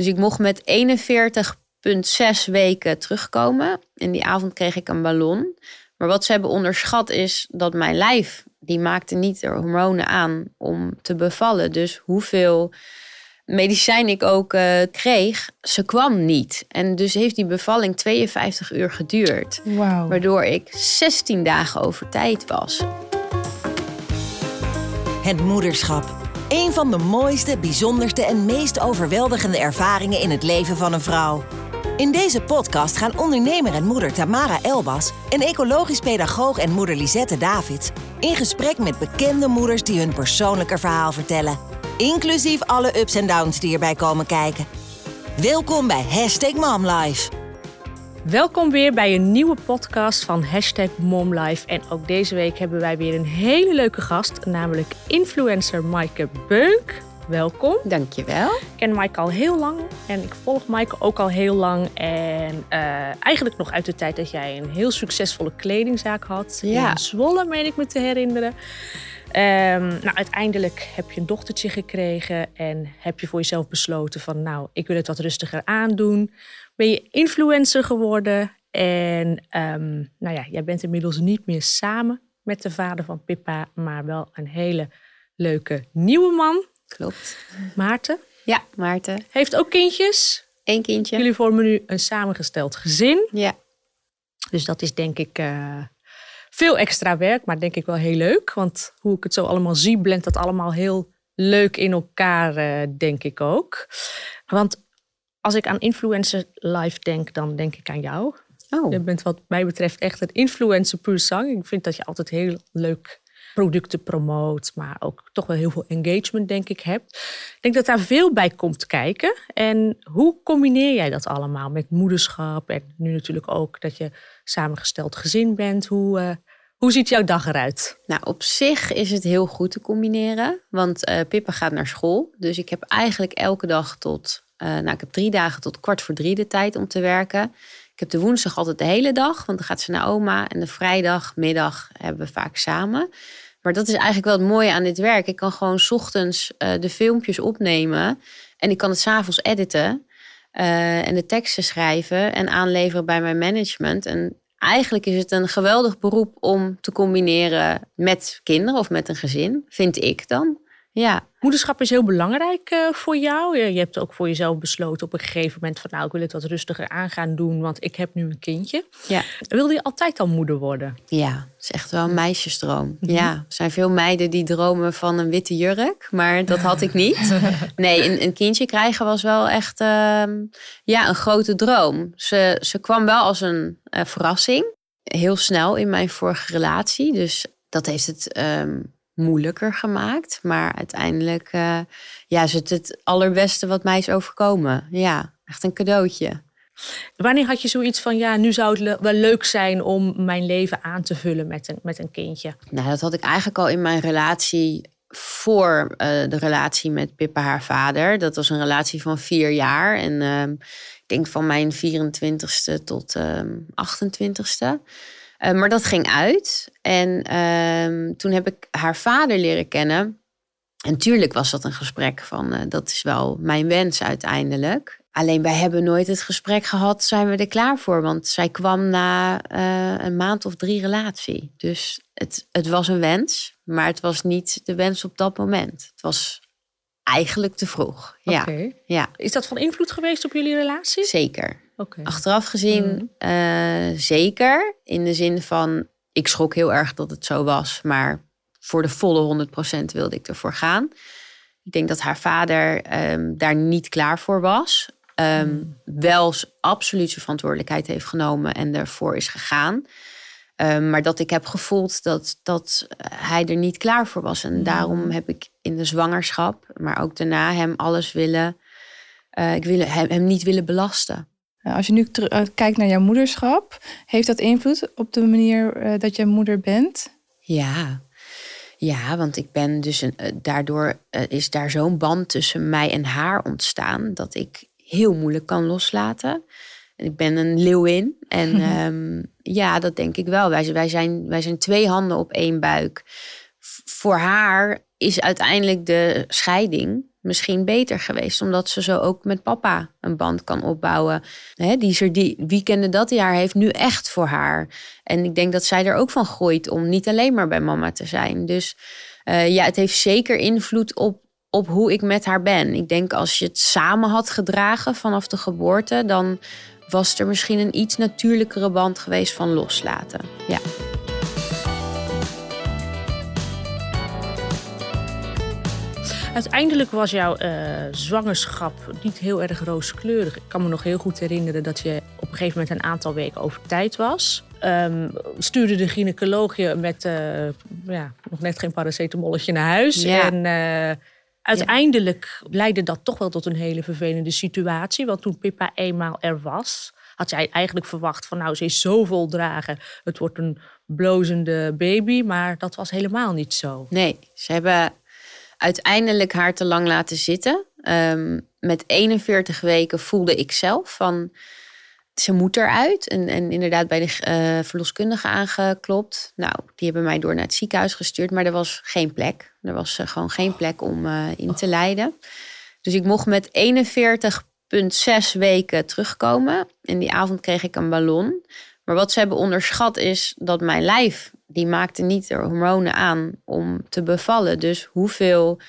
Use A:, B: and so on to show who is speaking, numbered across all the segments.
A: Dus ik mocht met 41,6 weken terugkomen. En die avond kreeg ik een ballon. Maar wat ze hebben onderschat is dat mijn lijf, die maakte niet de hormonen aan om te bevallen. Dus hoeveel medicijn ik ook uh, kreeg, ze kwam niet. En dus heeft die bevalling 52 uur geduurd.
B: Wow.
A: Waardoor ik 16 dagen over tijd was.
C: Het moederschap. Een van de mooiste, bijzonderste en meest overweldigende ervaringen in het leven van een vrouw. In deze podcast gaan ondernemer en moeder Tamara Elbas en ecologisch pedagoog en moeder Lisette Davids in gesprek met bekende moeders die hun persoonlijke verhaal vertellen. Inclusief alle ups en downs die erbij komen kijken. Welkom bij Hashtag MomLife.
B: Welkom weer bij een nieuwe podcast van Hashtag MomLife. En ook deze week hebben wij weer een hele leuke gast, namelijk influencer Maaike Beunk. Welkom.
A: Dankjewel.
B: Ik ken Maaike al heel lang en ik volg Maaike ook al heel lang. En uh, eigenlijk nog uit de tijd dat jij een heel succesvolle kledingzaak had.
A: Ja.
B: In Zwolle, meen ik me te herinneren. Um, nou, uiteindelijk heb je een dochtertje gekregen en heb je voor jezelf besloten van, nou, ik wil het wat rustiger aandoen. Ben je influencer geworden en um, nou ja, jij bent inmiddels niet meer samen met de vader van Pippa, maar wel een hele leuke nieuwe man.
A: Klopt.
B: Maarten.
A: Ja, Maarten.
B: Heeft ook kindjes.
A: Eén kindje.
B: Jullie vormen nu een samengesteld gezin.
A: Ja.
B: Dus dat is denk ik uh, veel extra werk, maar denk ik wel heel leuk. Want hoe ik het zo allemaal zie, blendt dat allemaal heel leuk in elkaar, uh, denk ik ook. Want als ik aan influencer life denk, dan denk ik aan jou.
A: Oh.
B: Je bent wat mij betreft echt een influencer puur zang. Ik vind dat je altijd heel leuk producten promoot, maar ook toch wel heel veel engagement, denk ik, hebt. Ik denk dat daar veel bij komt kijken. En hoe combineer jij dat allemaal met moederschap en nu natuurlijk ook dat je samengesteld gezin bent? Hoe, uh, hoe ziet jouw dag eruit?
A: Nou, op zich is het heel goed te combineren, want uh, Pippa gaat naar school. Dus ik heb eigenlijk elke dag tot, uh, nou, ik heb drie dagen tot kwart voor drie de tijd om te werken. Ik heb de woensdag altijd de hele dag, want dan gaat ze naar oma. En de vrijdagmiddag hebben we vaak samen. Maar dat is eigenlijk wel het mooie aan dit werk. Ik kan gewoon ochtends uh, de filmpjes opnemen. En ik kan het s'avonds editen. Uh, en de teksten schrijven en aanleveren bij mijn management. En eigenlijk is het een geweldig beroep om te combineren met kinderen of met een gezin, vind ik dan. Ja.
B: Moederschap is heel belangrijk uh, voor jou. Je, je, hebt ook voor jezelf besloten op een gegeven moment van nou, ik wil het wat rustiger aan gaan doen, want ik heb nu een kindje.
A: Ja.
B: Wilde je altijd al moeder worden?
A: Ja, het is echt wel een meisjesdroom. Mm -hmm. Ja, er zijn veel meiden die dromen van een witte jurk, maar dat had ik niet. Nee, een, een kindje krijgen was wel echt uh, ja, een grote droom. Ze, ze kwam wel als een uh, verrassing. Heel snel in mijn vorige relatie. Dus dat heeft het um, moeilijker gemaakt. Maar uiteindelijk uh, ja, is het het allerbeste wat mij is overkomen. Ja, echt een cadeautje.
B: Wanneer had je zoiets van, ja, nu zou het wel leuk zijn om mijn leven aan te vullen met een, met een kindje?
A: Nou, dat had ik eigenlijk al in mijn relatie voor uh, de relatie met Pippa, haar vader. Dat was een relatie van vier jaar. En uh, ik denk van mijn 24ste tot uh, 28ste. Uh, maar dat ging uit. En uh, toen heb ik haar vader leren kennen. En tuurlijk was dat een gesprek van, uh, dat is wel mijn wens uiteindelijk. Alleen wij hebben nooit het gesprek gehad, zijn we er klaar voor? Want zij kwam na uh, een maand of drie relatie. Dus het, het was een wens, maar het was niet de wens op dat moment. Het was eigenlijk te vroeg. Ja.
B: Okay.
A: ja.
B: Is dat van invloed geweest op jullie relatie?
A: Zeker.
B: Okay.
A: Achteraf gezien mm. uh, zeker. In de zin van, ik schrok heel erg dat het zo was. Maar voor de volle 100% wilde ik ervoor gaan. Ik denk dat haar vader um, daar niet klaar voor was. Um, mm. Wel absoluut zijn verantwoordelijkheid heeft genomen en ervoor is gegaan. Um, maar dat ik heb gevoeld dat, dat hij er niet klaar voor was. En mm. daarom heb ik in de zwangerschap, maar ook daarna hem alles willen... Uh, ik wil hem, hem niet willen belasten.
D: Als je nu uh, kijkt naar jouw moederschap, heeft dat invloed op de manier uh, dat jij moeder bent?
A: Ja, ja want ik ben dus een, uh, daardoor is daar zo'n band tussen mij en haar ontstaan dat ik heel moeilijk kan loslaten. Ik ben een leeuwin en um, ja, dat denk ik wel. Wij, wij, zijn, wij zijn twee handen op één buik. V voor haar is uiteindelijk de scheiding misschien beter geweest. Omdat ze zo ook met papa een band kan opbouwen. Hè, die ze die weekenden dat jaar heeft nu echt voor haar. En ik denk dat zij er ook van groeit om niet alleen maar bij mama te zijn. Dus uh, ja, het heeft zeker invloed op, op hoe ik met haar ben. Ik denk als je het samen had gedragen vanaf de geboorte, dan was er misschien een iets natuurlijkere band geweest van loslaten. Ja.
B: Uiteindelijk was jouw uh, zwangerschap niet heel erg rooskleurig. Ik kan me nog heel goed herinneren dat je op een gegeven moment een aantal weken over tijd was. Um, stuurde de gynaecoloog je met uh, ja, nog net geen paracetamolletje naar huis.
A: Ja.
B: En uh, uiteindelijk leidde dat toch wel tot een hele vervelende situatie. Want toen Pippa eenmaal er was, had jij eigenlijk verwacht van nou, ze is zo voldragen. Het wordt een blozende baby, maar dat was helemaal niet zo.
A: Nee, ze hebben uiteindelijk haar te lang laten zitten. Um, met 41 weken voelde ik zelf van ze moet eruit. En, en inderdaad bij de uh, verloskundige aangeklopt. Nou, die hebben mij door naar het ziekenhuis gestuurd, maar er was geen plek. Er was uh, gewoon geen plek om uh, in te leiden. Dus ik mocht met 41,6 weken terugkomen. En die avond kreeg ik een ballon. Maar wat ze hebben onderschat is dat mijn lijf, die maakte niet de hormonen aan om te bevallen. Dus hoeveel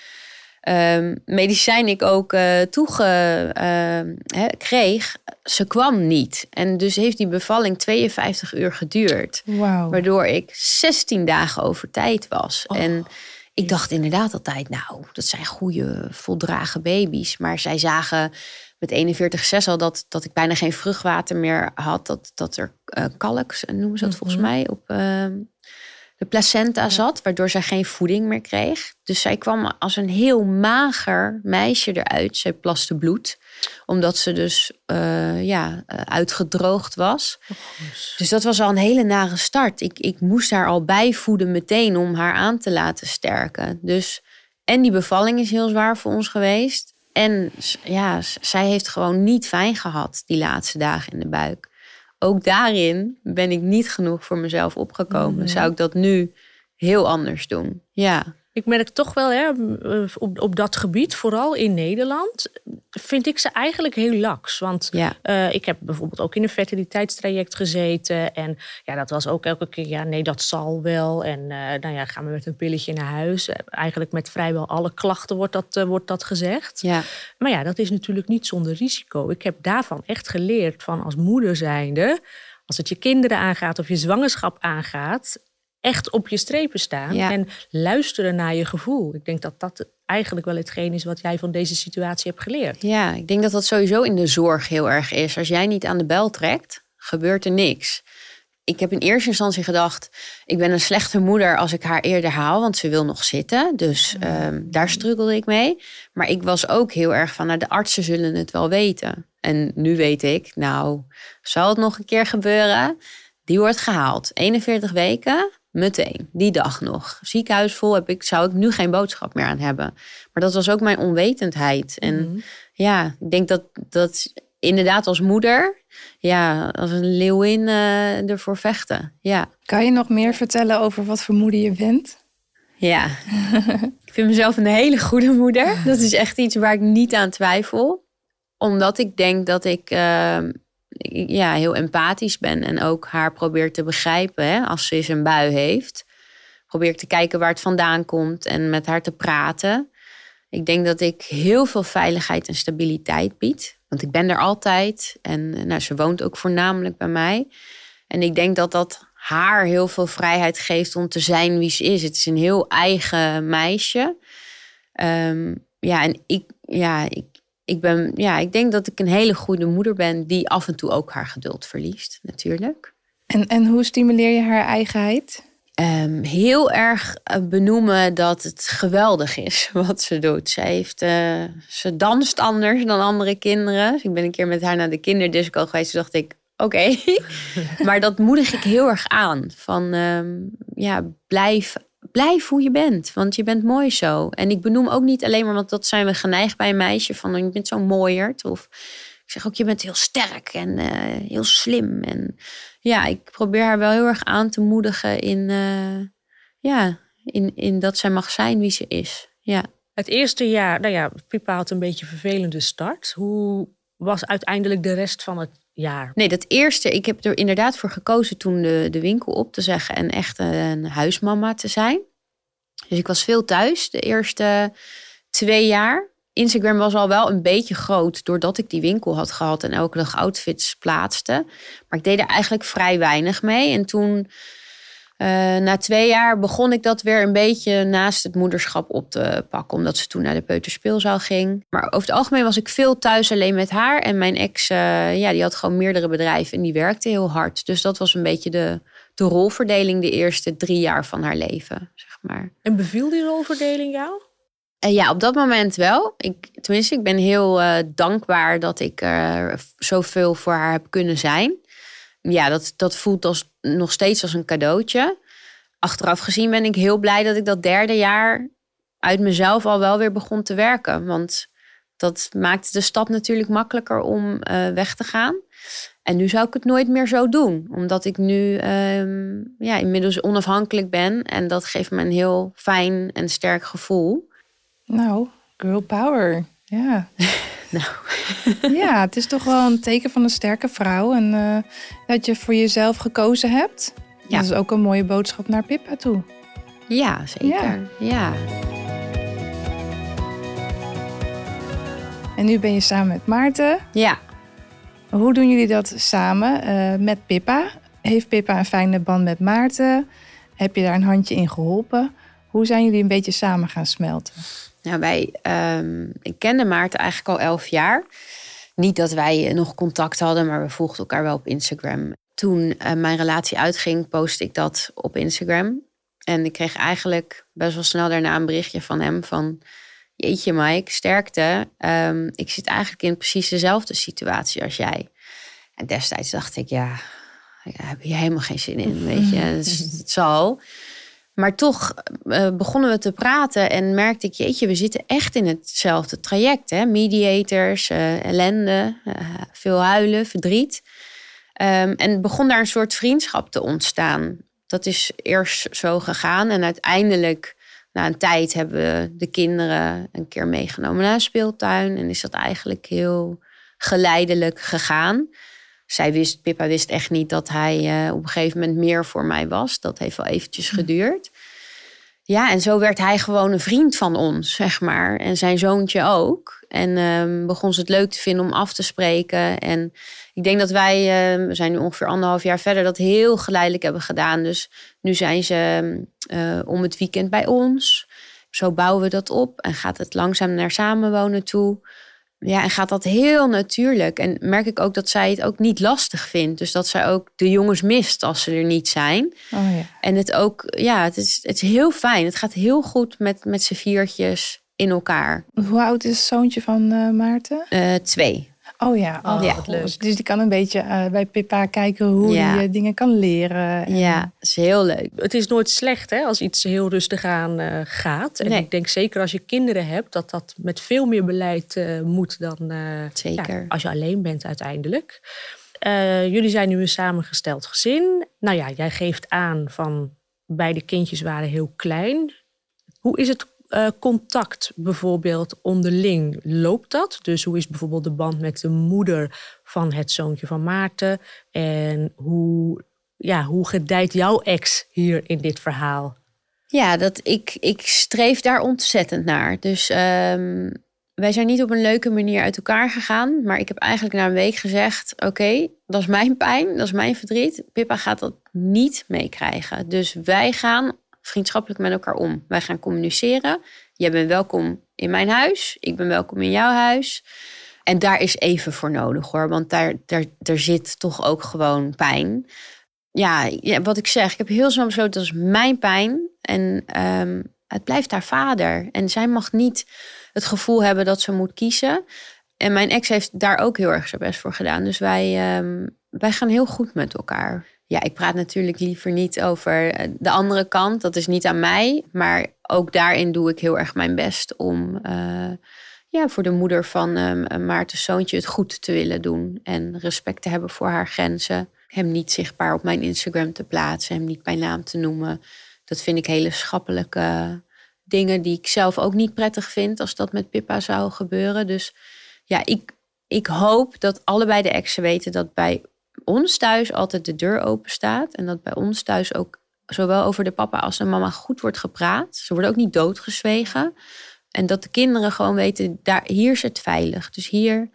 A: um, medicijn ik ook uh, toege, uh, kreeg, ze kwam niet. En dus heeft die bevalling 52 uur geduurd.
D: Wow.
A: Waardoor ik 16 dagen over tijd was. Oh. En ik dacht inderdaad altijd, nou, dat zijn goede, voldragen baby's. Maar zij zagen met 41,6 al dat, dat ik bijna geen vruchtwater meer had. Dat, dat er uh, kalk, noemen ze dat mm -hmm. volgens mij, op ehm, de placenta zat, waardoor zij geen voeding meer kreeg. Dus zij kwam als een heel mager meisje eruit. Zij plaste bloed, omdat ze dus uh, ja, uh, uitgedroogd was. Oh, dus dat was al een hele nare start. Ik, ik moest haar al bijvoeden meteen om haar aan te laten sterken. Dus, en die bevalling is heel zwaar voor ons geweest. En ja, zij heeft gewoon niet fijn gehad die laatste dagen in de buik ook daarin ben ik niet genoeg voor mezelf opgekomen. Zou ik dat nu heel anders doen? Ja.
B: Ik merk toch wel hè, op, op dat gebied, vooral in Nederland, vind ik ze eigenlijk heel laks. Want
A: ja.
B: uh, ik heb bijvoorbeeld ook in een fertiliteitstraject gezeten. En ja, dat was ook elke keer, ja, nee, dat zal wel. En uh, nou ja, gaan we met een pilletje naar huis. Eigenlijk met vrijwel alle klachten wordt dat, uh, wordt dat gezegd.
A: Ja.
B: Maar ja, dat is natuurlijk niet zonder risico. Ik heb daarvan echt geleerd van als moeder zijnde... als het je kinderen aangaat of je zwangerschap aangaat echt op je strepen staan
A: ja.
B: en luisteren naar je gevoel. Ik denk dat dat eigenlijk wel hetgeen is wat jij van deze situatie hebt geleerd.
A: Ja, ik denk dat dat sowieso in de zorg heel erg is. Als jij niet aan de bel trekt, gebeurt er niks. Ik heb in eerste instantie gedacht, ik ben een slechte moeder als ik haar eerder haal, want ze wil nog zitten. Dus um, daar struggelde ik mee. Maar ik was ook heel erg van, nou, de artsen zullen het wel weten. En nu weet ik, nou, zal het nog een keer gebeuren? Die wordt gehaald. 41 weken, Meteen, die dag nog. Ziekenhuis vol heb ik, zou ik nu geen boodschap meer aan hebben. Maar dat was ook mijn onwetendheid. En mm -hmm. ja, ik denk dat, dat inderdaad als moeder, ja, als een leeuwin uh, ervoor vechten. Ja.
D: Kan je nog meer vertellen over wat voor moeder je bent?
A: Ja, ik vind mezelf een hele goede moeder. Dat is echt iets waar ik niet aan twijfel. Omdat ik denk dat ik... Uh, ja, heel empathisch ben en ook haar probeer te begrijpen hè, als ze eens een bui heeft. Probeer ik te kijken waar het vandaan komt en met haar te praten. Ik denk dat ik heel veel veiligheid en stabiliteit bied. Want ik ben er altijd en nou, ze woont ook voornamelijk bij mij. En ik denk dat dat haar heel veel vrijheid geeft om te zijn wie ze is. Het is een heel eigen meisje. Um, ja, en ik, ja, ik, ik, ben, ja, ik denk dat ik een hele goede moeder ben die af en toe ook haar geduld verliest, natuurlijk.
D: En, en hoe stimuleer je haar eigenheid?
A: Um, heel erg benoemen dat het geweldig is wat ze doet. Ze, heeft, uh, ze danst anders dan andere kinderen. Dus ik ben een keer met haar naar de kinderdisco geweest. Toen dacht ik, oké. Okay. maar dat moedig ik heel erg aan. Van um, ja, blijf blijf hoe je bent, want je bent mooi zo. En ik benoem ook niet alleen maar, want dat zijn we geneigd bij een meisje, van je bent zo mooierd. Of ik zeg ook, je bent heel sterk en uh, heel slim. En ja, ik probeer haar wel heel erg aan te moedigen in, uh, ja, in, in dat zij mag zijn wie ze is. Ja.
B: Het eerste jaar, nou ja, Pippa had een beetje een vervelende start. Hoe was uiteindelijk de rest van het
A: Nee, dat eerste, ik heb er inderdaad voor gekozen toen de, de winkel op te zeggen en echt een huismama te zijn. Dus ik was veel thuis de eerste twee jaar. Instagram was al wel een beetje groot doordat ik die winkel had gehad en elke dag outfits plaatste. Maar ik deed er eigenlijk vrij weinig mee. En toen uh, na twee jaar begon ik dat weer een beetje naast het moederschap op te pakken. Omdat ze toen naar de peuterspeelzaal ging. Maar over het algemeen was ik veel thuis alleen met haar. En mijn ex, uh, ja, die had gewoon meerdere bedrijven en die werkte heel hard. Dus dat was een beetje de, de rolverdeling de eerste drie jaar van haar leven, zeg maar.
B: En beviel die rolverdeling jou?
A: En ja, op dat moment wel. Ik, tenminste, ik ben heel dankbaar dat ik er zoveel voor haar heb kunnen zijn ja, dat, dat voelt als, nog steeds als een cadeautje. Achteraf gezien ben ik heel blij dat ik dat derde jaar uit mezelf al wel weer begon te werken. Want dat maakte de stap natuurlijk makkelijker om uh, weg te gaan. En nu zou ik het nooit meer zo doen. Omdat ik nu um, ja, inmiddels onafhankelijk ben. En dat geeft me een heel fijn en sterk gevoel.
D: Nou, girl power. Ja.
A: nou.
D: ja, het is toch wel een teken van een sterke vrouw. En uh, dat je voor jezelf gekozen hebt. Ja. Dat is ook een mooie boodschap naar Pippa toe.
A: Ja, zeker. Ja. ja.
D: En nu ben je samen met Maarten.
A: Ja.
D: Hoe doen jullie dat samen uh, met Pippa? Heeft Pippa een fijne band met Maarten? Heb je daar een handje in geholpen? Hoe zijn jullie een beetje samen gaan smelten?
A: Nou, wij, um, ik kende Maarten eigenlijk al elf jaar. Niet dat wij nog contact hadden, maar we volgden elkaar wel op Instagram. Toen uh, mijn relatie uitging, postte ik dat op Instagram. En ik kreeg eigenlijk best wel snel daarna een berichtje van hem van... Jeetje Mike, sterkte. Um, ik zit eigenlijk in precies dezelfde situatie als jij. En destijds dacht ik, ja, daar heb je helemaal geen zin in, weet je. Het, het zal. Maar toch uh, begonnen we te praten en merkte ik, jeetje, we zitten echt in hetzelfde traject. Hè? Mediators, uh, ellende, uh, veel huilen, verdriet. Um, en begon daar een soort vriendschap te ontstaan. Dat is eerst zo gegaan en uiteindelijk, na een tijd, hebben we de kinderen een keer meegenomen naar een speeltuin. En is dat eigenlijk heel geleidelijk gegaan zij wist, Pippa wist echt niet dat hij uh, op een gegeven moment meer voor mij was. Dat heeft wel eventjes hm. geduurd. Ja, en zo werd hij gewoon een vriend van ons, zeg maar. En zijn zoontje ook. En um, begon ze het leuk te vinden om af te spreken. En ik denk dat wij, uh, we zijn nu ongeveer anderhalf jaar verder, dat heel geleidelijk hebben gedaan. Dus nu zijn ze uh, om het weekend bij ons. Zo bouwen we dat op en gaat het langzaam naar samenwonen toe. Ja, en gaat dat heel natuurlijk. En merk ik ook dat zij het ook niet lastig vindt. Dus dat zij ook de jongens mist als ze er niet zijn.
D: Oh ja.
A: En het ook, ja, het is, het is heel fijn. Het gaat heel goed met, met z'n viertjes in elkaar.
D: Hoe oud is het zoontje van uh, Maarten?
A: Uh, twee.
D: Oh ja, oh, ja. leuk. Dus die kan een beetje uh, bij Pippa kijken hoe ja. je dingen kan leren.
A: En... Ja, is heel leuk.
B: Het is nooit slecht hè, als iets heel rustig aan uh, gaat. En nee. ik denk zeker als je kinderen hebt, dat dat met veel meer beleid moet dan
A: zeker.
B: Ja, als je alleen bent uiteindelijk. jullie zijn nu een samengesteld gezin. Nou ja, jij geeft aan van beide kindjes waren heel klein. Hoe is het uh, contact bijvoorbeeld onderling? Loopt dat? Dus hoe is bijvoorbeeld de band met de moeder van het zoontje van Maarten? En hoe, ja, hoe gedijt jouw ex hier in dit verhaal?
A: Ja, dat ik, ik streef daar ontzettend naar. Dus um, wij zijn niet op een leuke manier uit elkaar gegaan. Maar ik heb eigenlijk na een week gezegd: Oké, dat is mijn pijn, dat is mijn verdriet. Pippa gaat dat niet meekrijgen. Dus wij gaan vriendschappelijk met elkaar om. Wij gaan communiceren. Jij bent welkom in mijn huis. Ik ben welkom in jouw huis. En daar is even voor nodig hoor. Want daar, daar, daar zit toch ook gewoon pijn. Ja, wat ik zeg, ik heb heel snel besloten, dat is mijn pijn. En um, het blijft haar vader. En zij mag niet het gevoel hebben dat ze moet kiezen. En mijn ex heeft daar ook heel erg zijn best voor gedaan. Dus wij, um, wij gaan heel goed met elkaar ja, ik praat natuurlijk liever niet over eh, de andere kant. Dat is niet aan mij. Maar ook daarin doe ik heel erg mijn best om uh, ja, voor de moeder van um, Maarten's zoontje het goed te willen doen. En respect te hebben voor haar grenzen. Hem niet zichtbaar op mijn Instagram te plaatsen. Hem niet bij naam te noemen. Dat vind ik hele schappelijke dingen die ik zelf ook niet prettig vind als dat met Pippa zou gebeuren. Dus ja, ik, ik hoop dat allebei de exen weten dat bij ons thuis altijd de deur open staat. En dat bij ons thuis ook zowel over de papa als de mama goed wordt gepraat. Ze worden ook niet doodgezwegen. En dat de kinderen gewoon weten, daar, hier is het veilig. Dus hier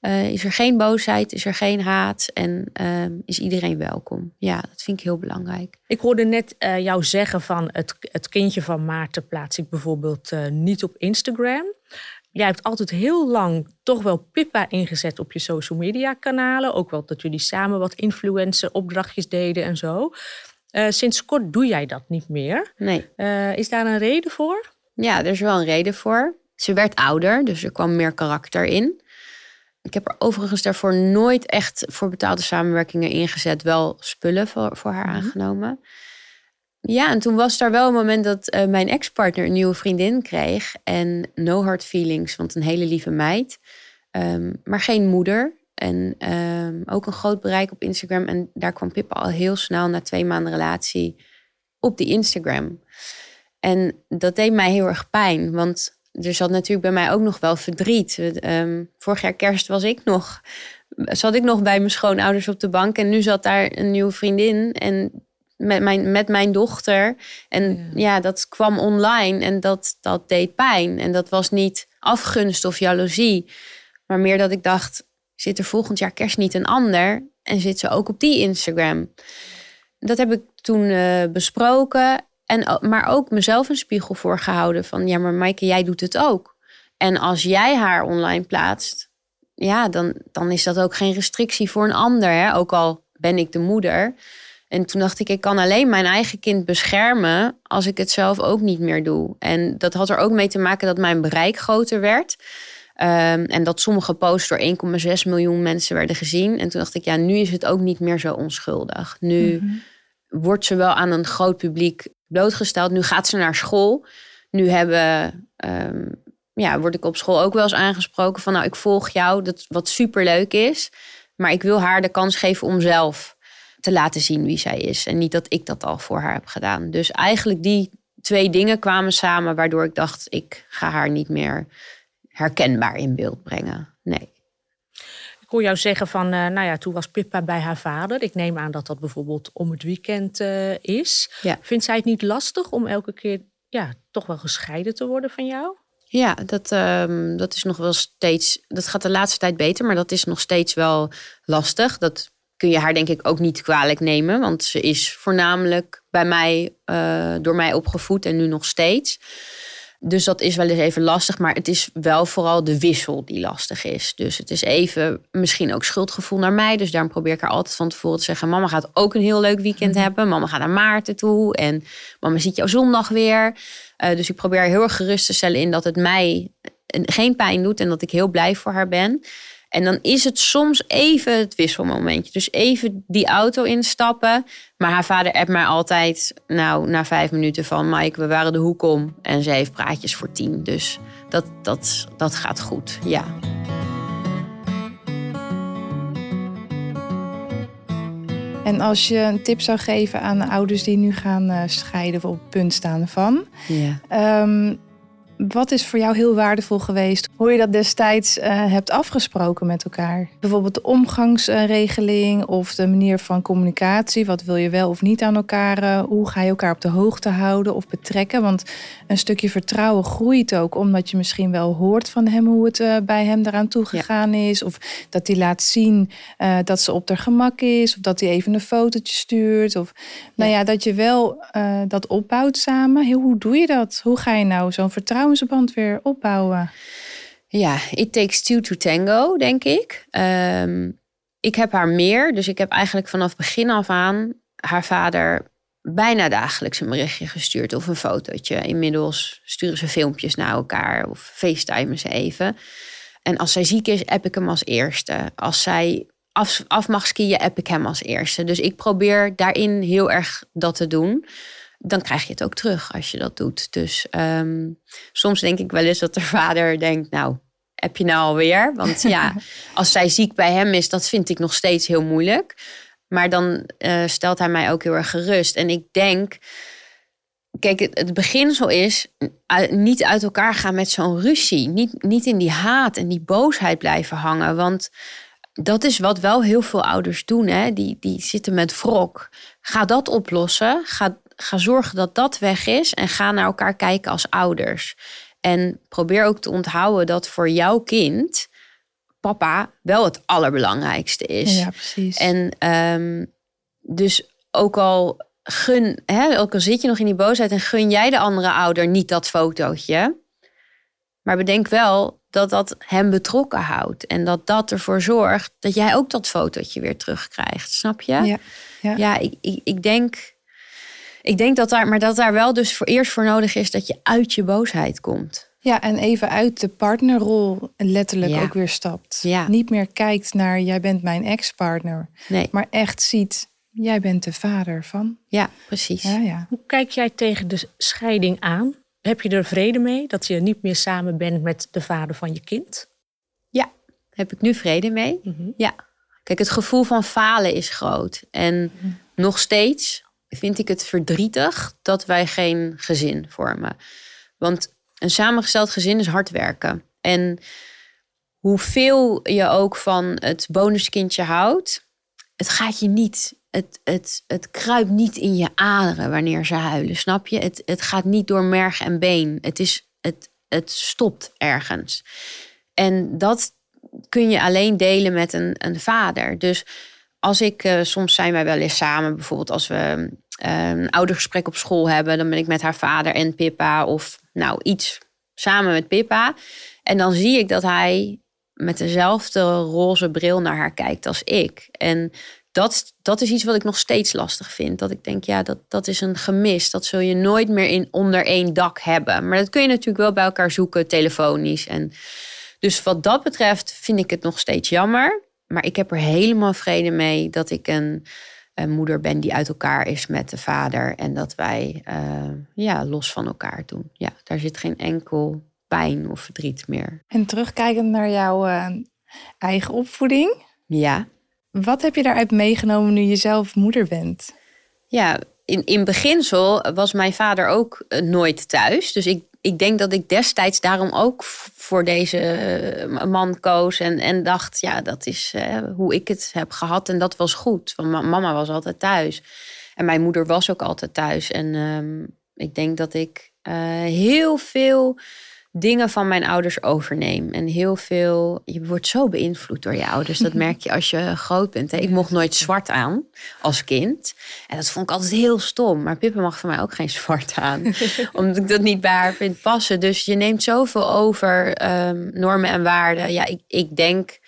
A: uh, is er geen boosheid, is er geen haat en uh, is iedereen welkom. Ja, dat vind ik heel belangrijk.
B: Ik hoorde net uh, jou zeggen van het, het kindje van Maarten plaats ik bijvoorbeeld niet op Instagram. Jij hebt altijd heel lang toch wel Pippa ingezet op je social media kanalen. Ook wel dat jullie samen wat influencer opdrachtjes deden en zo. sinds kort doe jij dat niet meer.
A: Nee.
B: is daar een reden voor?
A: Ja, er is wel een reden voor. Ze werd ouder, dus er kwam meer karakter in. Ik heb er overigens daarvoor nooit echt voor betaalde samenwerkingen ingezet. Wel spullen voor, voor haar mhm. aangenomen. Ja, en toen was daar wel een moment dat uh, mijn ex-partner een nieuwe vriendin kreeg. En no hard feelings, want een hele lieve meid. Um, maar geen moeder. En um, ook een groot bereik op Instagram. En daar kwam Pippa al heel snel na twee maanden relatie op die Instagram. En dat deed mij heel erg pijn. Want er zat natuurlijk bij mij ook nog wel verdriet. Um, vorig jaar kerst was ik nog, zat ik nog bij mijn schoonouders op de bank. En nu zat daar een nieuwe vriendin en met mijn, met mijn dochter. En ja. dat kwam online en dat, dat deed pijn. En dat was niet afgunst of jaloezie. Maar meer dat ik dacht, zit er volgend jaar kerst niet een ander? En zit ze ook op die Instagram? Dat heb ik toen uh, besproken. En, maar ook mezelf een spiegel voorgehouden van ja, maar Maaike, jij doet het ook. En als jij haar online plaatst, ja, dan, dan is dat ook geen restrictie voor een ander. Hè? Ook al ben ik de moeder. En toen dacht ik, ik kan alleen mijn eigen kind beschermen als ik het zelf ook niet meer doe. En dat had er ook mee te maken dat mijn bereik groter werd. Um, en dat sommige posts door 1,6 miljoen mensen werden gezien. En toen dacht ik, ja, nu is het ook niet meer zo onschuldig. Nu mhm. wordt ze wel aan een groot publiek blootgesteld. Nu gaat ze naar school. Nu hebben, um, ja, word ik op school ook wel eens aangesproken van, nou, ik volg jou, dat wat superleuk is. Maar ik wil haar de kans geven om zelf te laten zien wie zij is. En niet dat ik dat al voor haar heb gedaan. Dus eigenlijk die twee dingen kwamen samen, waardoor ik dacht, ik ga haar niet meer herkenbaar in beeld brengen. Nee
B: hoor jou zeggen van, uh, nou ja, toen was Pippa bij haar vader. Ik neem aan dat dat bijvoorbeeld om het weekend uh, is.
A: Ja.
B: Vindt zij het niet lastig om elke keer ja, toch wel gescheiden te worden van jou?
A: Ja, dat, um, dat is nog wel steeds. Dat gaat de laatste tijd beter, maar dat is nog steeds wel lastig. Dat kun je haar denk ik ook niet kwalijk nemen, want ze is voornamelijk bij mij, uh, door mij opgevoed en nu nog steeds. Dus dat is wel eens even lastig, maar het is wel vooral de wissel die lastig is. Dus het is even misschien ook schuldgevoel naar mij. Dus daarom probeer ik haar altijd van tevoren te zeggen: Mama gaat ook een heel leuk weekend mhm. hebben. Mama gaat naar Maarten toe en mama ziet jou zondag weer. Uh, dus ik probeer heel erg gerust te stellen in dat het mij geen pijn doet en dat ik heel blij voor haar ben. En dan is het soms even het wisselmomentje. Dus even die auto instappen. Maar haar vader appt mij altijd, nou, na vijf minuten van... Mike, we waren de hoek om. En ze heeft praatjes voor tien. Dus dat, dat, dat gaat goed, ja.
D: En als je een tip zou geven aan ouders die nu gaan eh, scheiden of op het punt staan van...
A: Ja.
D: Ehm, wat is voor jou heel waardevol geweest? Hoe je dat destijds uh, hebt afgesproken met elkaar? Bijvoorbeeld de omgangsregeling of de manier van communicatie. Wat wil je wel of niet aan elkaar? Uh, hoe ga je elkaar op de hoogte houden of betrekken? Want een stukje vertrouwen groeit ook omdat je misschien wel hoort van hem hoe het uh, bij hem eraan toegegaan ja. is. Of dat hij laat zien dat ze op haar gemak is. Of dat hij even een fotootje stuurt. Of nou ja, dat je wel dat opbouwt samen. Heel, hoe doe je dat? Hoe ga je nou zo'n vertrouwen band weer opbouwen?
A: Ja, it takes two to tango, denk ik. Um, ik heb haar meer, dus ik heb eigenlijk vanaf begin af aan haar vader bijna dagelijks een berichtje gestuurd of een fotootje. Inmiddels sturen ze filmpjes naar elkaar of facetimen ze even. En als zij ziek is, app ik hem als eerste. Als zij af, af mag skiën, app ik hem als eerste. Dus ik probeer daarin heel erg dat te doen dan krijg je het ook terug als je dat doet. Dus ehm, soms denk ik wel eens dat de vader denkt, nou, heb je nou alweer? Want ja, als zij ziek bij hem is, dat vind ik nog steeds heel moeilijk. Maar dan uh, stelt hij mij ook heel erg gerust. En ik denk kijk, het, het beginsel is niet uit elkaar gaan met zo'n ruzie. Niet, niet in die haat en die boosheid blijven hangen. Want dat is wat wel heel veel ouders doen. Hè? Die, die zitten met wrok. Ga dat oplossen. Ga, ga zorgen dat dat weg is. En ga naar elkaar kijken als ouders. En probeer ook te onthouden dat voor jouw kind papa wel het allerbelangrijkste is.
D: Ja, precies.
A: En ehm, dus ook al gun, hè, ook al zit je nog in die boosheid en gun jij de andere ouder niet dat fotootje. Maar bedenk wel dat dat hem betrokken houdt. En dat dat ervoor zorgt dat jij ook dat fotootje weer terugkrijgt. Snap je?
D: Ja, ja.
A: ja ik, ik, ik denk. Ik denk dat daar, maar dat daar wel dus voor eerst voor nodig is dat je uit je boosheid komt.
D: Ja, en even uit de partnerrol letterlijk
A: Ja.
D: ook weer stapt.
A: Ja.
D: Niet meer kijkt naar jij bent mijn ex-partner,
A: Nee,
D: maar echt ziet jij bent de vader van.
A: ja, precies.
D: Ja, ja.
B: Hoe kijk jij tegen de scheiding aan? Heb je er vrede mee dat je niet meer samen bent met de vader van je kind?
A: Heb ik nu vrede mee? Ja. Kijk, het gevoel van falen is groot. En nog steeds vind ik het verdrietig dat wij geen gezin vormen. Want een samengesteld gezin is hard werken. En hoeveel je ook van het bonuskindje houdt, het gaat je niet. Het, het, het kruipt niet in je aderen wanneer ze huilen, snap je? Het, het gaat niet door merg en been. Het, is, het, het stopt ergens. En dat kun je alleen delen met een, een vader. Dus als ik, eh, soms zijn wij wel eens samen, bijvoorbeeld als we eh, een oudergesprek op school hebben, dan ben ik met haar vader en Pippa of nou iets samen met Pippa. En dan zie ik dat hij met dezelfde roze bril naar haar kijkt als ik. En dat, dat is iets wat ik nog steeds lastig vind. Dat ik denk, ja, dat, dat is een gemis. Dat zul je nooit meer in, onder één dak hebben. Maar dat kun je natuurlijk wel bij elkaar zoeken, telefonisch. En dus wat dat betreft vind ik het nog steeds jammer. Maar ik heb er helemaal vrede mee dat ik een, een moeder ben die uit elkaar is met de vader. En dat wij eh, ja, los van elkaar doen. Ja, daar zit geen enkel pijn of verdriet meer.
D: En terugkijkend naar jouw eh, eigen opvoeding,
A: Ja,
D: wat heb je daaruit meegenomen nu je zelf moeder bent?
A: ja in, in beginsel was mijn vader ook eh, nooit thuis. Dus ik, ik denk dat ik destijds daarom ook voor deze eh, man koos. En, en dacht, ja, dat is eh, hoe ik het heb gehad. En dat was goed. Want ma- mama was altijd thuis. En mijn moeder was ook altijd thuis. En ehm, ik denk dat ik eh, heel veel dingen van mijn ouders overneem. En heel veel. Je wordt zo beïnvloed door je ouders. Dat merk je als je groot bent. Hè? Ik mocht nooit zwart aan als kind. En dat vond ik altijd heel stom. Maar Pippa mag voor mij ook geen zwart aan. omdat ik dat niet bij haar vind passen. Dus je neemt zoveel over ehm, normen en waarden. Ja, ik, ik denk.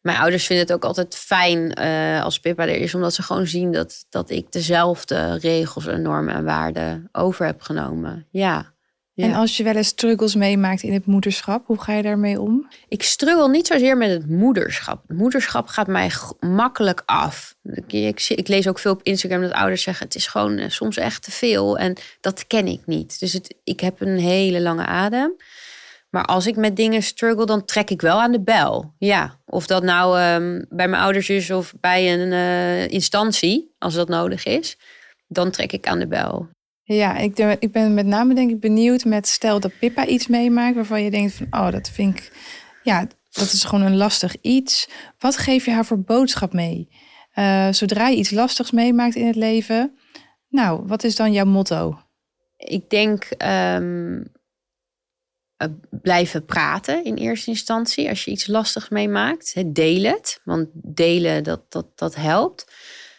A: Mijn ouders vinden het ook altijd fijn eh, als Pippa er is, omdat ze gewoon zien dat, dat ik dezelfde regels en normen en waarden over heb genomen. Ja. Ja.
D: En als je wel eens struggles meemaakt in het moederschap, hoe ga je daarmee om?
A: Ik struggle niet zozeer met het moederschap. Het moederschap gaat mij makkelijk af. Ik, ik lees ook veel op Instagram dat ouders zeggen: het is gewoon eh, soms echt te veel. En dat ken ik niet. Dus het, ik heb een hele lange adem. Maar als ik met dingen struggle, dan trek ik wel aan de bel. Ja, of dat nou ehm, bij mijn ouders is of bij een eh, instantie, als dat nodig is. Dan trek ik aan de bel.
D: Ja, ik, ik ben met name denk ik benieuwd met stel dat Pippa iets meemaakt waarvan je denkt van oh, dat vind ik, ja, dat is gewoon een lastig iets. Wat geef je haar voor boodschap mee? Eh, zodra je iets lastigs meemaakt in het leven, nou, wat is dan jouw motto?
A: Ik denk ehm, eh, blijven praten in eerste instantie. Als je iets lastigs meemaakt, deel het. Want delen, dat, dat, dat helpt.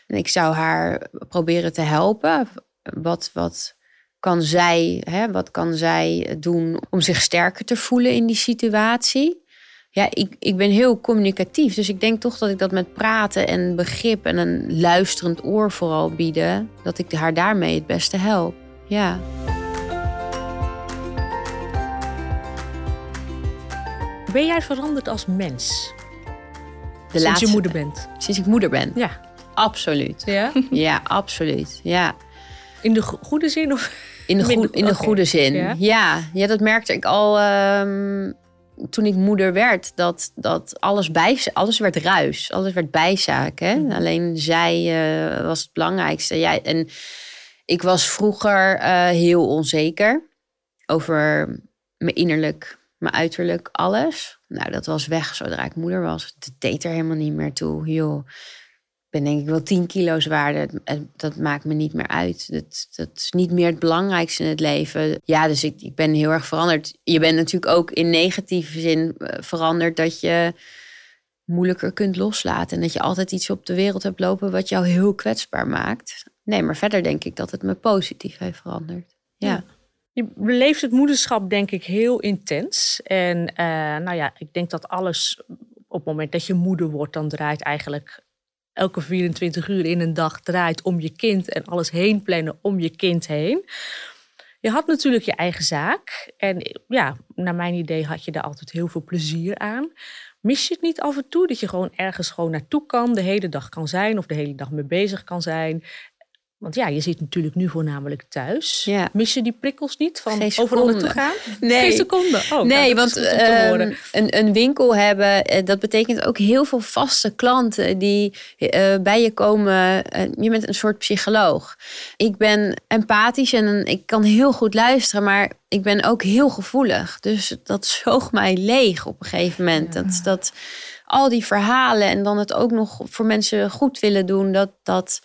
A: En ik zou haar proberen te helpen. Wat, wat kan zij, hè, wat kan zij doen om zich sterker te voelen in die situatie? Ja, ik, ik ben heel communicatief. Dus ik denk toch dat ik dat met praten en begrip en een luisterend oor vooral bieden, dat ik haar daarmee het beste help. Ja.
B: Ben jij veranderd als mens
A: De
B: sinds
A: laatste-
B: je moeder bent?
A: Sinds ik moeder ben.
B: Ja.
A: Absoluut.
B: ja?
A: Ja, absoluut. Ja.
B: In de go- goede zin of
A: In de,
B: Minder-
A: goe- in de goede zin.
B: Ja?
A: Ja. Ja, dat merkte ik al ehm, toen ik moeder werd. Dat, dat alles, bij, alles werd ruis. Alles werd bijzaak. Hè?
B: Mhm.
A: Alleen zij eh, was het belangrijkste. Ja, en Ik was vroeger uh, heel onzeker over mijn innerlijk, mijn uiterlijk, alles. Nou, dat was weg zodra ik moeder was. Het deed er helemaal niet meer toe. Joh, ben denk ik wel 10 kilo zwaarder. Dat maakt me niet meer uit. Dat, dat is niet meer het belangrijkste in het leven. Ja, dus ik, ik ben heel erg veranderd. Je bent natuurlijk ook in negatieve zin eh, veranderd dat je moeilijker kunt loslaten. En dat je altijd iets op de wereld hebt lopen wat jou heel kwetsbaar maakt. Nee, maar verder denk ik dat het me positief heeft veranderd. Ja.
B: Je beleeft het moederschap denk ik heel intens. En uh, nou ja, ik denk dat alles op het moment dat je moeder wordt, dan draait eigenlijk elke 24 uur in een dag draait om je kind en alles heen plannen om je kind heen. Je had natuurlijk je eigen zaak. En ja, naar mijn idee had je daar altijd heel veel plezier aan. Mis je het niet af en toe dat je gewoon ergens gewoon naartoe kan, de hele dag kan zijn of de hele dag mee bezig kan zijn? Want ja, je zit natuurlijk nu voornamelijk thuis. Ja. Mis je die prikkels niet van overal naartoe gaan?
A: Nee.
B: Geen seconde.
A: Oh, nou, nee, want um, een, een winkel hebben, eh, dat betekent ook heel veel vaste klanten die uh, bij je komen. Uh, je bent een soort psycholoog. Ik ben empathisch en ik kan heel goed luisteren, maar ik ben ook heel gevoelig. Dus dat zoog mij leeg op een gegeven moment. Dat, dat al die verhalen en dan het ook nog voor mensen goed willen doen, dat dat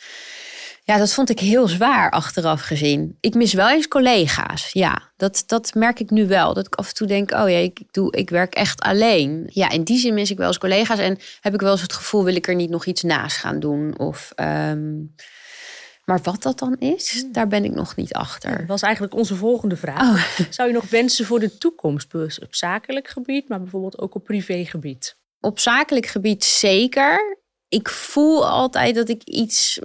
A: ja, dat vond ik heel zwaar achteraf gezien. Ik mis wel eens collega's. Ja, dat, dat merk ik nu wel. Dat ik af en toe denk, oh ja, ik, doe, ik werk echt alleen. Ja, in die zin mis ik wel eens collega's. En heb ik wel eens het gevoel, wil ik er niet nog iets naast gaan doen? Of... Ehm, maar wat dat dan is, daar ben ik nog niet achter.
B: Dat was eigenlijk onze volgende vraag. Oh. Zou je nog wensen voor de toekomst? Op zakelijk gebied, maar bijvoorbeeld ook op privégebied?
A: Op zakelijk gebied zeker. Ik voel altijd dat ik iets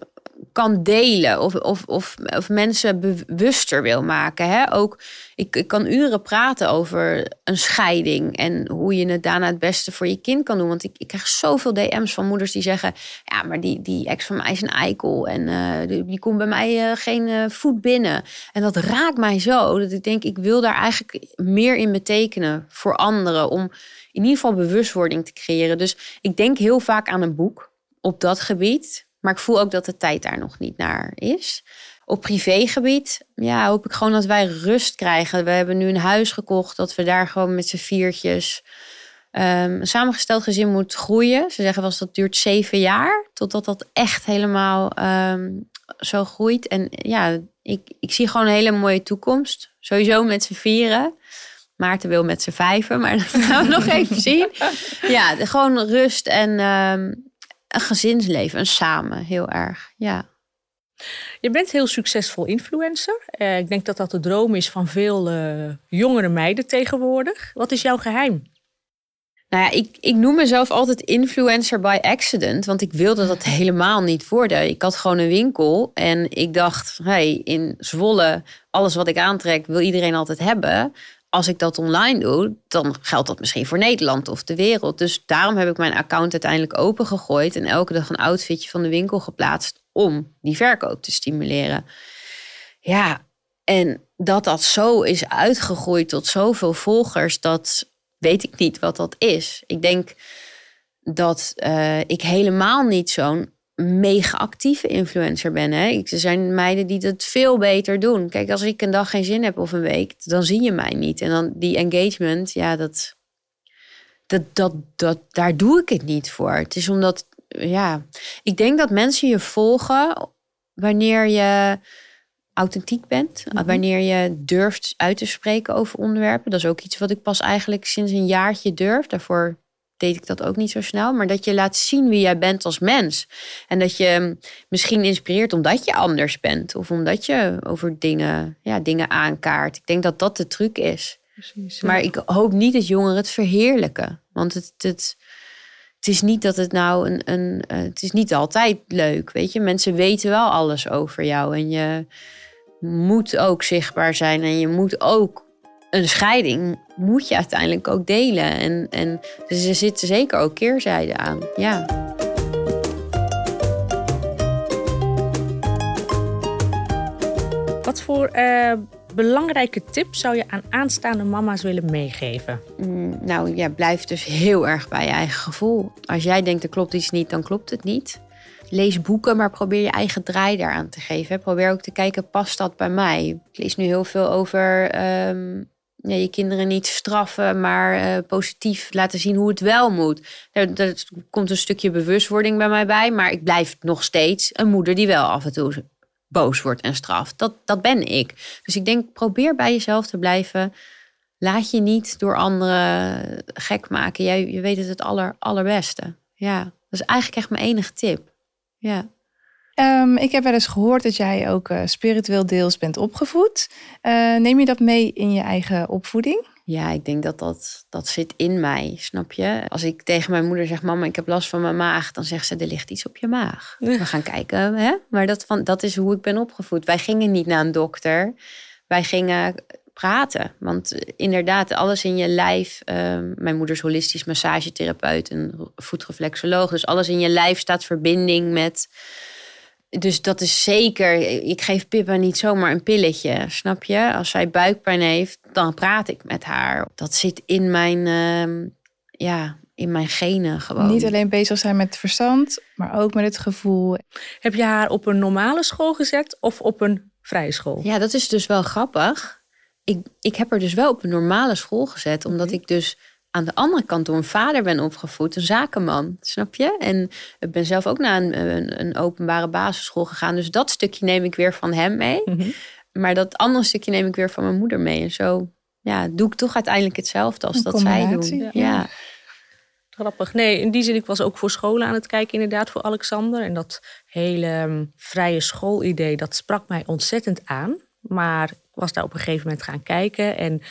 A: kan delen of, of, of, of mensen bewuster wil maken. Hè? Ook, ik, ik kan uren praten over een scheiding en hoe je het daarna het beste voor je kind kan doen. Want ik, ik krijg zoveel DM's van moeders die zeggen: Ja, maar die, die ex van mij is een eikel en uh, die, komt bij mij uh, geen uh, voet binnen. En dat raakt mij zo dat ik denk: ik wil daar eigenlijk meer in betekenen voor anderen om in ieder geval bewustwording te creëren. Dus ik denk heel vaak aan een boek op dat gebied. Maar ik voel ook dat de tijd daar nog niet naar is. Op privégebied ja, hoop ik gewoon dat wij rust krijgen. We hebben nu een huis gekocht, dat we daar gewoon met z'n viertjes... Een samengesteld gezin moet groeien. Ze zeggen wel dat duurt zeven jaar totdat dat echt helemaal ehm, zo groeit. En ja, ik, ik zie gewoon een hele mooie toekomst. Sowieso met z'n vieren. Maarten wil met z'n vijven, maar dat gaan we nog even zien. Ja, gewoon rust en ehm, een gezinsleven, een samen, heel erg. Ja.
B: Je bent heel succesvol influencer. Uh, ik denk dat dat de droom is van veel uh, jongere meiden tegenwoordig. Wat is jouw geheim?
A: Nou ja, ik, ik noem mezelf altijd influencer by accident, want ik wilde dat helemaal niet worden. Ik had gewoon een winkel en ik dacht, hey, in Zwolle, alles wat ik aantrek wil iedereen altijd hebben als ik dat online doe, dan geldt dat misschien voor Nederland of de wereld. Dus daarom heb ik mijn account uiteindelijk opengegooid en elke dag een outfitje van de winkel geplaatst om die verkoop te stimuleren. Ja, en dat dat zo is uitgegroeid tot zoveel volgers, dat weet ik niet wat dat is. Ik denk dat uh, ik helemaal niet zo'n mega actieve influencer ben. Hè? Er zijn meiden die dat veel beter doen. Kijk, als ik een dag geen zin heb of een week, dan zie je mij niet. En dan die engagement, ja, dat, dat, dat, dat, daar doe ik het niet voor. Het is omdat, ja, ik denk dat mensen je volgen wanneer je authentiek bent. Mhm. Wanneer je durft uit te spreken over onderwerpen. Dat is ook iets wat ik pas eigenlijk sinds een jaartje durf. Daarvoor deed ik dat ook niet zo snel. Maar dat je laat zien wie jij bent als mens. En dat je misschien inspireert omdat je anders bent. Of omdat je over dingen, ja, dingen aankaart. Ik denk dat dat de truc is. Precies, Maar ik hoop niet dat jongeren het verheerlijken. Want het, het, het is niet dat het nou een. een uh, het is niet altijd leuk. Weet je, mensen weten wel alles over jou. En je moet ook zichtbaar zijn. En je moet ook een scheiding moet je uiteindelijk ook delen. En, en dus er zitten zeker ook keerzijden aan. Ja.
B: Wat voor uh, belangrijke tips zou je aan aanstaande mama's willen meegeven?
A: Mm, nou ja, blijf dus heel erg bij je eigen gevoel. Als jij denkt er klopt iets niet, dan klopt het niet. lees boeken, maar probeer je eigen draai daaraan te geven. Probeer ook te kijken, past dat bij mij? Ik lees nu heel veel over ehm, ja, je kinderen niet straffen, maar uh, positief laten zien hoe het wel moet. Er, komt een stukje bewustwording bij mij bij, maar ik blijf nog steeds een moeder die wel af en toe boos wordt en straft. Dat, dat ben ik. Dus ik denk, probeer bij jezelf te blijven. Laat je niet door anderen gek maken. Jij je weet het het aller, allerbeste. Ja, dat is eigenlijk echt mijn enige tip. Ja.
D: Um, ik heb wel eens gehoord dat jij ook uh, spiritueel deels bent opgevoed. Uh, neem je dat mee in je eigen opvoeding?
A: Ja, ik denk dat, dat dat zit in mij, snap je? Als ik tegen mijn moeder zeg, mama, ik heb last van mijn maag, dan zegt ze, er ligt iets op je maag. We gaan kijken, hè? Maar dat, van, dat is hoe ik ben opgevoed. Wij gingen niet naar een dokter. Wij gingen praten. Want eh, inderdaad, alles in je lijf. Uh, mijn moeder is holistisch massagetherapeut en voetreflexoloog. Dus alles in je lijf staat verbinding met dus dat is zeker. Ik geef Pippa niet zomaar een pilletje, snap je? Als zij buikpijn heeft, dan praat ik met haar. Dat zit in mijn, uh, ja, in mijn genen gewoon.
D: Niet alleen bezig zijn met het verstand, maar ook met het gevoel.
B: Heb je haar op een normale school gezet of op een vrije school?
A: Ja, dat is dus wel grappig. Ik, ik heb haar dus wel op een normale school gezet, omdat ik dus aan de andere kant door een vader ben opgevoed, een zakenman, snap je? En ik ben zelf ook naar een, een, een openbare basisschool gegaan, dus dat stukje neem ik weer van hem mee. Mhm. Maar dat andere stukje neem ik weer van mijn moeder mee. En zo ja, doe ik toch uiteindelijk hetzelfde als dat zij doen. Ja.
B: Grappig. Nee, in die zin, ik was ook voor scholen aan het kijken, inderdaad, voor Alexander. En dat hele um, vrije schoolidee, dat sprak mij ontzettend aan. Maar ik was daar op een gegeven moment gaan kijken. En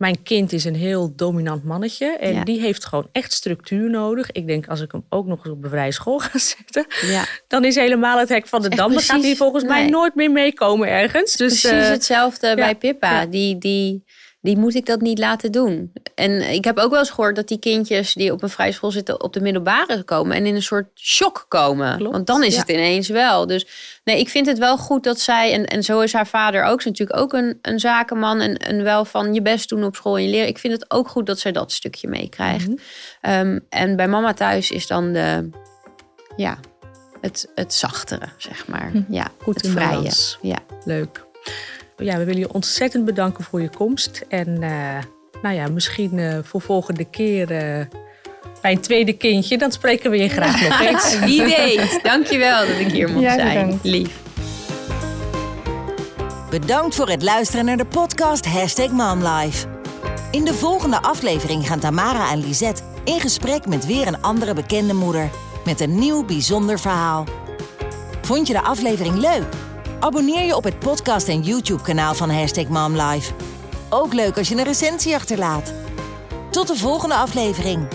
B: mijn kind is een heel dominant mannetje. En die heeft gewoon echt structuur nodig. Ik denk, als ik hem ook nog eens op een vrije school ga zetten... Ja. dan is helemaal het hek van de dam. Dan gaat hij volgens mij nooit meer meekomen ergens.
A: Dus, precies uh, hetzelfde bij Pippa. Die, die die moet ik dat niet laten doen. En ik heb ook wel eens gehoord dat die kindjes die op een vrije school zitten op de middelbare komen en in een soort shock komen. Want dan is het ineens wel. Dus nee, ik vind het wel goed dat zij, en, en zo is haar vader ook, is natuurlijk ook een, een zakenman en, en wel van je best doen op school en je leren. Ik vind het ook goed dat zij dat stukje meekrijgt. Mhm. Ehm, en bij mama thuis is dan de, ja, het, het zachtere, zeg maar. Mhm. Ja,
B: goed het vrije. Ja. Leuk ja, we willen je ontzettend bedanken voor je komst. En uh, nou ja, misschien uh, voor volgende keer uh, bij een tweede kindje, dan spreken we je graag nog eens.
A: Wie weet. Dankjewel dat ik hier mocht ja, zijn. Lief.
C: Bedankt voor het luisteren naar de podcast Hashtag MomLife. In de volgende aflevering gaan Tamara en Lisette in gesprek met weer een andere bekende moeder. Met een nieuw bijzonder verhaal. Vond je de aflevering leuk? Abonneer je op het podcast en YouTube kanaal van Hashtag MomLife. Ook leuk als je een recensie achterlaat. Tot de volgende aflevering.